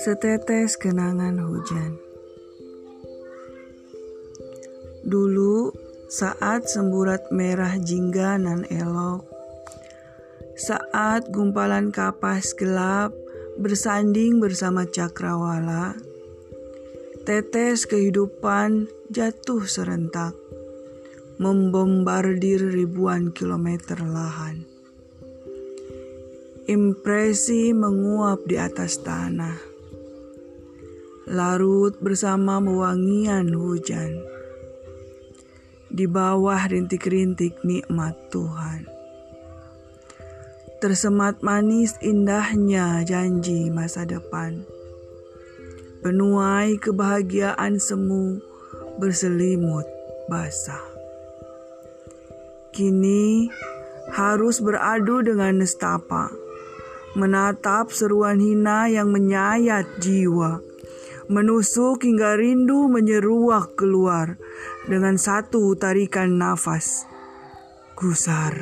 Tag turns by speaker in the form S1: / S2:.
S1: Setetes kenangan hujan. Dulu saat semburat merah jingga nan elok, saat gumpalan kapas gelap bersanding bersama cakrawala, tetes kehidupan jatuh serentak, membombardir ribuan kilometer lahan. Impresi menguap di atas tanah, larut bersama mewangian hujan di bawah rintik-rintik nikmat Tuhan. Tersemat manis indahnya janji masa depan. Penuai kebahagiaan semu berselimut basah. Kini harus beradu dengan nestapa, menatap seruan hina yang menyayat jiwa menusuk hingga rindu menyeruak keluar dengan satu tarikan nafas gusar.